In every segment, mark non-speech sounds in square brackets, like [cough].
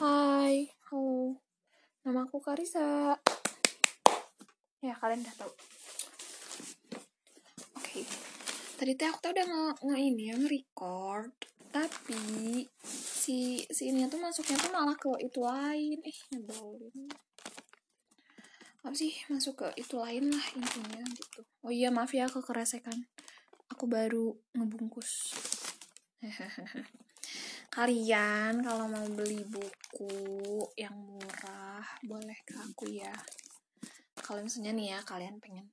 Hai, halo. Nama aku Karisa. Ya, kalian udah tahu. Oke. Tadi teh aku tuh udah nge, nge ini ya, nge-record. Tapi si si ini tuh masuknya tuh malah ke itu lain. Ih, nyebelin. Apa sih masuk ke itu lain lah intinya gitu. Oh iya, maaf ya kekeresekan. Aku baru ngebungkus. [laughs] Kalian kalau mau beli buku yang murah, boleh ke aku ya. Kalau misalnya nih ya, kalian pengen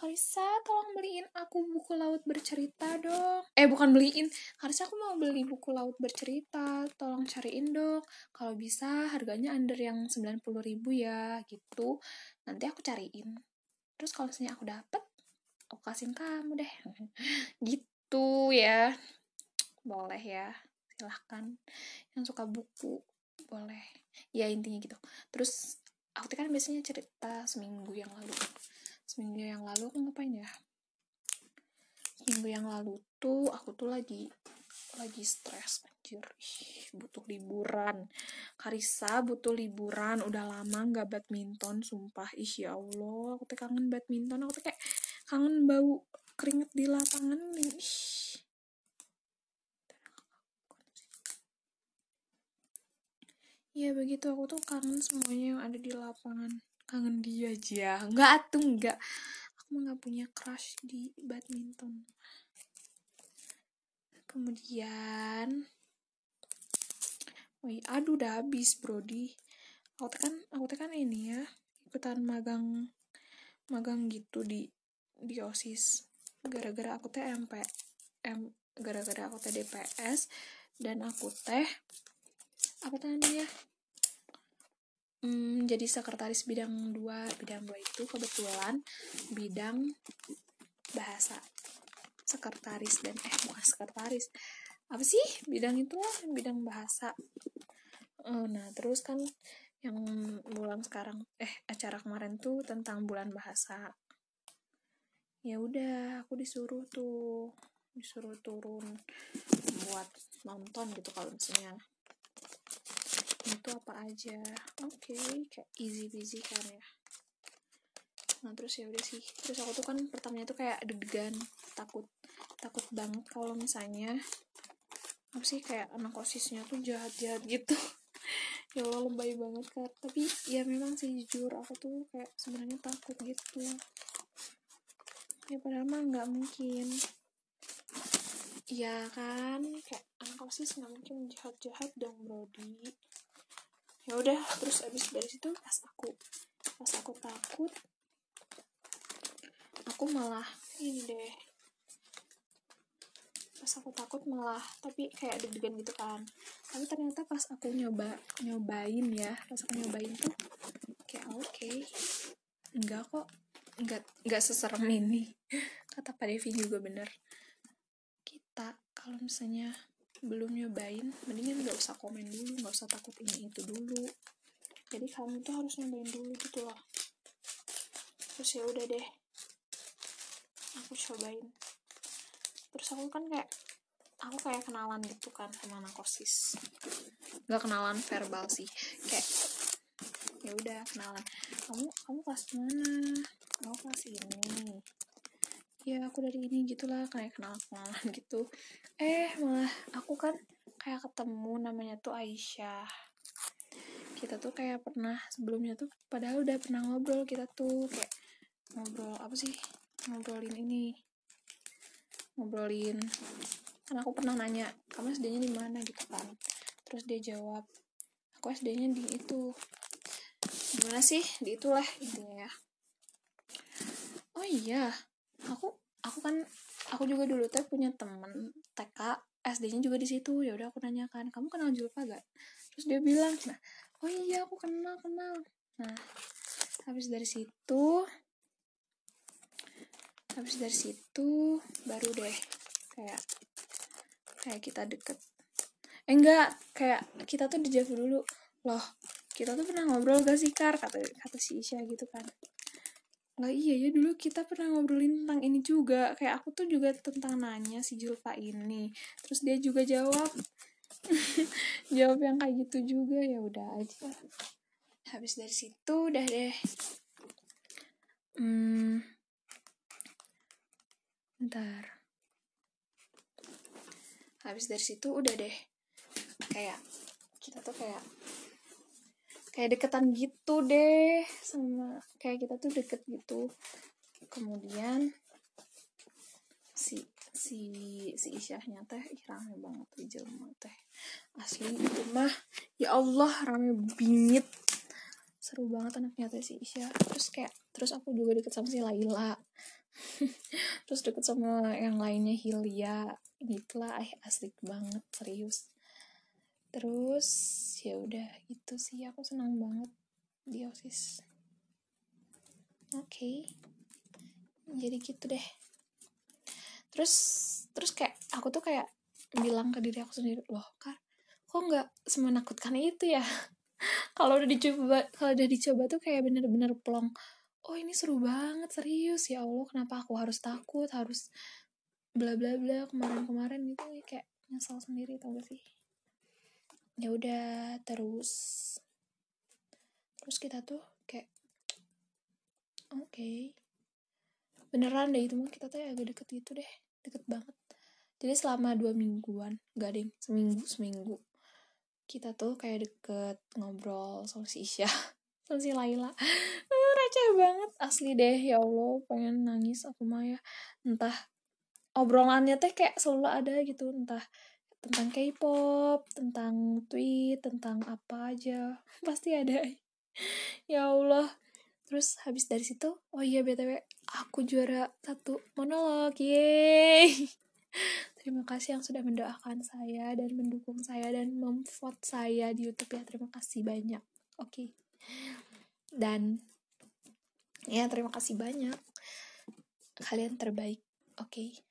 Karisa, tolong beliin aku buku laut bercerita dong. Eh, bukan beliin. Karisa, aku mau beli buku laut bercerita. Tolong cariin dong. Kalau bisa, harganya under yang 90 ribu ya, gitu. Nanti aku cariin. Terus kalau misalnya aku dapet, aku kasihin kamu deh. [laughs] gitu ya. Boleh ya. Silahkan. Yang suka buku, boleh. Ya, intinya gitu. Terus, aku kan biasanya cerita seminggu yang lalu. Seminggu yang lalu aku ngapain ya? Seminggu yang lalu tuh aku tuh lagi lagi stres anjir. Butuh liburan. Karisa butuh liburan udah lama nggak badminton sumpah. Ih ya Allah aku tuh kangen badminton. Aku tuh kayak kangen bau keringet di lapangan nih. Ih Ya begitu. Aku tuh kangen semuanya yang ada di lapangan. Kangen dia aja. Nggak tuh nggak aku nggak punya crush di badminton. Kemudian Wih, aduh udah habis brody aku kan aku kan ini ya ikutan magang magang gitu di di osis. Gara-gara aku teh MP M gara-gara aku teh DPS dan aku teh apa namanya hmm, jadi sekretaris bidang dua bidang dua itu kebetulan bidang bahasa. Sekretaris dan eh bukan sekretaris. Apa sih? Bidang itu lah bidang bahasa. Eh, nah terus kan yang bulan sekarang eh acara kemarin tuh tentang bulan bahasa. Ya udah aku disuruh tuh disuruh turun buat nonton gitu kalau misalnya itu apa aja. Oke okay, kayak easy peasy kan ya. Nah terus ya udah sih. Terus aku tuh kan pertamanya tuh kayak deg-degan takut takut banget kalau misalnya apa sih kayak anak osisnya tuh jahat-jahat gitu. [laughs] Ya Allah lebay banget kan tapi ya memang sih jujur aku tuh kayak sebenarnya takut gitu. Ya padahal mah nggak mungkin. Ya kan? Kayak anak osis nggak mungkin jahat-jahat dong Brody ya udah terus abis dari situ pas aku pas aku takut aku malah ini deh. Pas aku takut malah tapi kayak deg-degan gitu kan. Tapi ternyata pas aku nyoba nyobain ya pas aku nyobain tuh kayak oke okay. enggak kok enggak enggak seserem ini. [laughs] Kata Pak Devi juga bener. Kita kalau misalnya belum nyobain mendingan nggak usah komen dulu nggak usah takut ini itu dulu. Jadi kamu tuh harus nyobain dulu gitu loh. Terus ya udah deh. Aku cobain. Terus aku kan kayak aku kayak kenalan gitu kan sama anak kosis nggak kenalan verbal sih kayak ya udah kenalan. Kamu kamu kelas mana? Kamu kelas ini ya aku dari ini gitulah kayak kenal kenalan [laughs] gitu. Eh malah aku kan kayak ketemu namanya tuh Aisyah. Kita tuh kayak pernah sebelumnya tuh padahal udah pernah ngobrol kita tuh kayak ngobrol apa sih ngobrolin ini. Ngobrolin kan aku pernah nanya kamu SD-nya di mana? Gitu kan. Terus dia jawab aku SD-nya di itu. Gimana sih? Di itulah intinya ya. Oh iya aku aku kan aku juga dulu tuh punya temen TK SD-nya juga di situ. Ya udah aku nanyakan kamu kenal Julfa gak terus dia bilang nah oh iya aku kenal kenal. Nah habis dari situ habis dari situ baru deh kayak kayak kita deket. Eh enggak kayak kita tuh dijawab dulu. Loh kita tuh pernah ngobrol gak sih kar? Kata kata si Isya gitu kan nggak iya ya dulu kita pernah ngobrolin tentang ini juga. Kayak aku tuh juga tentang nanya si Julfa ini. Terus dia juga jawab. [laughs] Jawab yang kayak gitu juga ya udah aja. Habis dari situ udah deh. Hmm. Bentar. Habis dari situ udah deh. Kayak kita tuh kayak kayak deketan gitu deh sama kayak kita tuh deket gitu. Kemudian si si si Isyahnya teh ih, rame banget tuh jelma teh. Asli itu mah ya Allah rame bingit. Seru banget anaknya teh si Isyah. Terus kayak terus aku juga deket sama si Laila. [laughs] Terus deket sama yang lainnya Hilya. Gitulah eh asik banget serius terus ya udah gitu sih. Aku senang banget di osis oke. Jadi gitu deh. Terus terus kayak aku tuh kayak bilang ke diri aku sendiri loh kak kok nggak semenakutkan itu ya? [laughs] Kalau udah dicoba kalau udah dicoba tuh kayak bener-bener plong oh ini seru banget serius. Ya allah kenapa aku harus takut harus bla bla bla kemarin-kemarin. Gitu kayak nyesal sendiri tau gak sih ya udah terus terus kita tuh kayak oke. Beneran deh itu mah kita tuh agak deket gitu deh deket banget. Jadi selama dua mingguan gak deh seminggu seminggu kita tuh kayak deket ngobrol sama si Isya [laughs] sama si Laila. Receh banget asli deh ya Allah pengen nangis aku mah ya. Entah obrolannya teh kayak selalu ada gitu entah tentang K-pop, tentang tweet, tentang apa aja. [laughs] Pasti ada. Ya Allah. Terus habis dari situ oh iya btw aku juara satu monolog. Yeay. [laughs] Terima kasih yang sudah mendoakan saya dan mendukung saya dan memvote saya di YouTube ya. Terima kasih banyak. Oke. Okay. dan ya terima kasih banyak. Kalian terbaik. Oke. okay.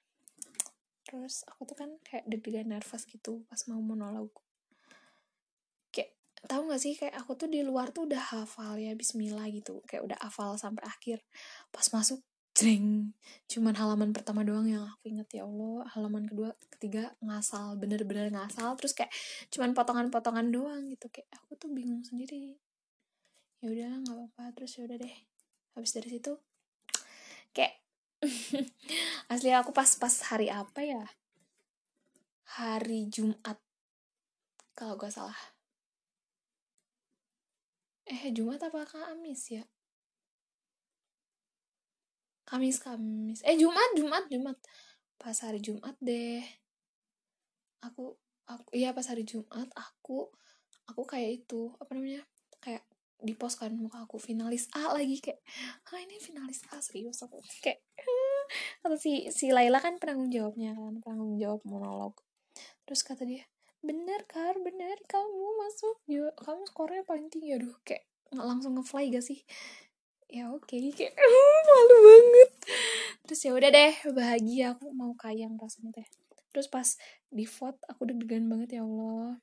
Terus aku tuh kan kayak deg-degan nervous gitu pas mau monolog. Kayak tahu gak sih kayak aku tuh di luar tuh udah hafal ya Bismillah gitu. Kayak udah hafal sampai akhir. Pas masuk jeng cuman halaman pertama doang yang aku inget ya Allah halaman kedua ketiga ngasal bener-bener ngasal. Terus kayak cuman potongan-potongan doang gitu. Kayak aku tuh bingung sendiri. Ya udah nggak apa-apa. Terus ya udah deh. Habis dari situ kayak [laughs] asli aku pas pas hari apa ya? Hari Jumat kalau gak salah. Eh Jumat apa Kamis ya? Kamis Kamis. Eh Jumat Jumat Jumat. Pas hari Jumat deh. Aku aku iya pas hari Jumat aku aku kayak itu apa namanya? Kayak di post kan muka aku finalis A lagi kayak ah ini finalis A serius? Aku kayak atau si si Laila kan penanggung jawabnya kan penanggung jawab monolog. Terus kata dia bener kar bener kamu masuk ya kamu skornya paling tinggi. Aduh kayak nggak langsung ngefly gak sih? Ya oke okay. kayak uh, malu banget. Terus ya udah deh bahagia aku mau kayang rasanya teh. Terus pas di vote aku deg-degan banget ya Allah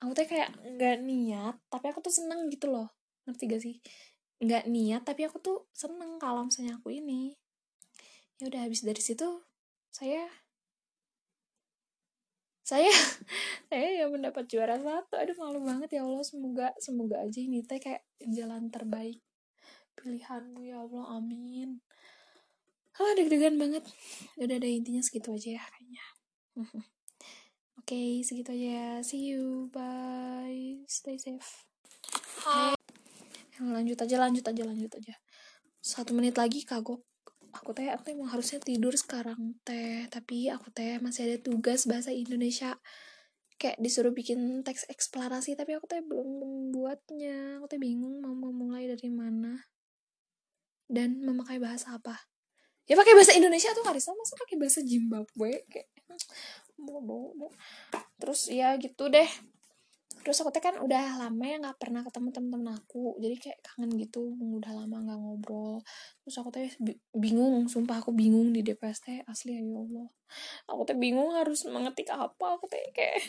aku teh kayak nggak niat tapi aku tuh seneng gitu loh. Ngerti gak sih? Nggak niat tapi aku tuh seneng kalau misalnya aku ini. Ya udah habis dari situ saya saya [laughs] saya yang mendapat juara satu. Aduh malu banget ya Allah. Semoga semoga aja ini teh kayak jalan terbaik pilihanmu. Ya Allah amin. Ah deg-degan banget. Udah ada intinya segitu aja ya kayaknya [laughs] oke okay, segitu aja. See you. Bye. Stay safe. Hai. lanjut aja lanjut aja lanjut aja. Satu menit lagi kagok. Aku teh aku emang harusnya tidur sekarang teh. Tapi aku teh masih ada tugas bahasa Indonesia. Kayak disuruh bikin teks eksplorasi tapi aku teh belum membuatnya. Aku teh bingung mau memulai dari mana. Dan memakai bahasa apa. Ya pakai bahasa Indonesia tuh Karisa masa pakai bahasa Zimbabwe? Kayak bodoh terus ya gitu deh. Terus aku teh kan udah lama ya nggak pernah ketemu temen-temen aku. Jadi kayak kangen gitu udah lama nggak ngobrol. Terus aku teh bingung sumpah aku bingung di DPS asli ya Allah. Aku teh bingung harus mengetik apa. Aku teh kayak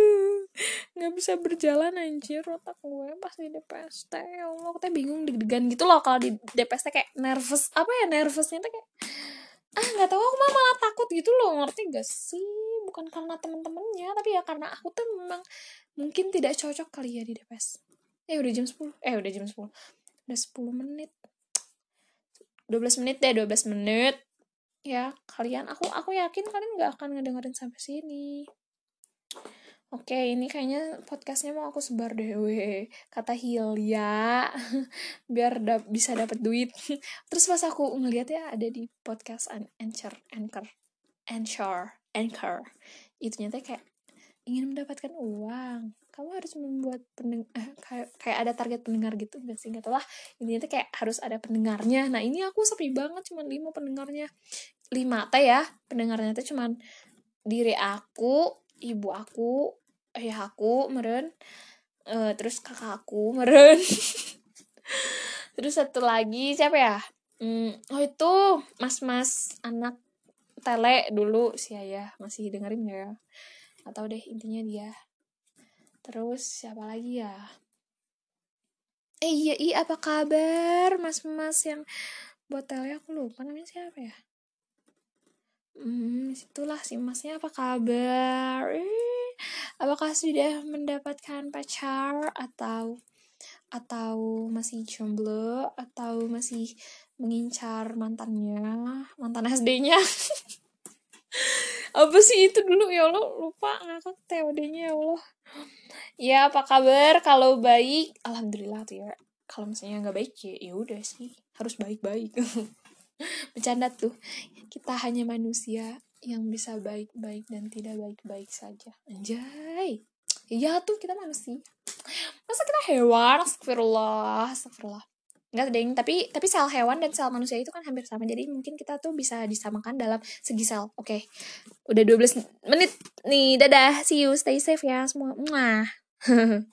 [laughs] nggak bisa berjalan anjir otak gue pas di DPS ya Allah aku teh bingung deg-degan gitu loh kalau di DPS kayak nervous apa ya nervousnya teh kayak ah nggak tahu aku mah malah takut gitu loh. Ngerti gak sih bukan karena temen-temennya tapi ya karena aku tuh memang mungkin tidak cocok kali ya di DPS eh udah jam 10 eh udah jam 10 udah 10 menit. 12 menit deh 12 menit. Ya kalian aku aku yakin kalian nggak akan ngedengerin sampai sini. Oke, ini kayaknya podcastnya mau aku sebar deh, kata Hilya, [laughs] biar da bisa dapat duit. [laughs] Terus pas aku ngeliat ya ada di podcast an Anchor, Anchor, Anchor, Anchor, itu nyata kayak ingin mendapatkan uang. Kamu harus membuat pendeng eh, kayak, kayak ada target pendengar gitu, gak sih? Gak lah. Intinya tuh kayak harus ada pendengarnya. Nah ini aku sepi banget, cuma lima pendengarnya. Lima teh ya, pendengarnya tuh cuman diri aku, ibu aku, ayah aku meren uh, terus kakak aku [laughs] meren terus satu lagi siapa ya hmm, oh itu mas-mas anak tele dulu si ayah. Masih dengerin ya? Atau deh intinya dia. Terus siapa lagi ya? Eh iya iya apa kabar mas-mas yang buat tele aku lupa namanya siapa ya? Hmm itulah si masnya apa kabar? Eh apakah sudah mendapatkan pacar atau atau masih jomblo atau masih mengincar mantannya mantan SD-nya [laughs] apa sih itu dulu? Ya Allah lupa ngakak TOD-nya ya Allah. Ya apa kabar? Kalau baik alhamdulillah tuh ya. Kalau misalnya nggak baik ya ya udah sih. Harus baik-baik. [laughs] Bercanda tuh. Kita hanya manusia yang bisa baik-baik dan tidak baik-baik saja. Anjay. Iya tuh kita manusia. Masa kita hewan? Astagfirullah. Astagfirullah. Enggak deng, tapi tapi sel hewan dan sel manusia itu kan hampir sama. Jadi mungkin kita tuh bisa disamakan dalam segi sel. Oke. Okay. Udah 12 menit nih. Dadah. See you. Stay safe ya semua. Mwah. [laughs]